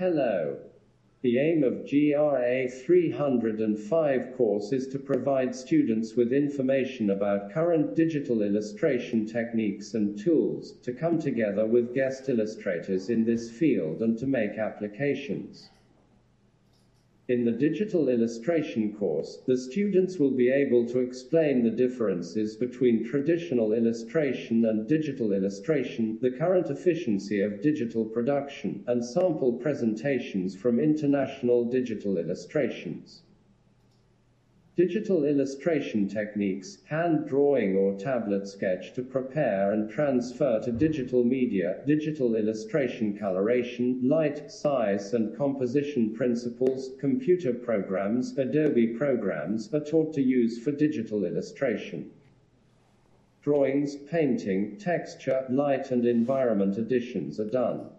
Hello. The aim of GRA 305 course is to provide students with information about current digital illustration techniques and tools, to come together with guest illustrators in this field and to make applications. In the digital illustration course, the students will be able to explain the differences between traditional illustration and digital illustration, the current efficiency of digital production, and sample presentations from international digital illustrations. Digital illustration techniques, hand drawing or tablet sketch to prepare and transfer to digital media, digital illustration coloration, light, size and composition principles, computer programs, Adobe programs are taught to use for digital illustration. Drawings, painting, texture, light and environment additions are done.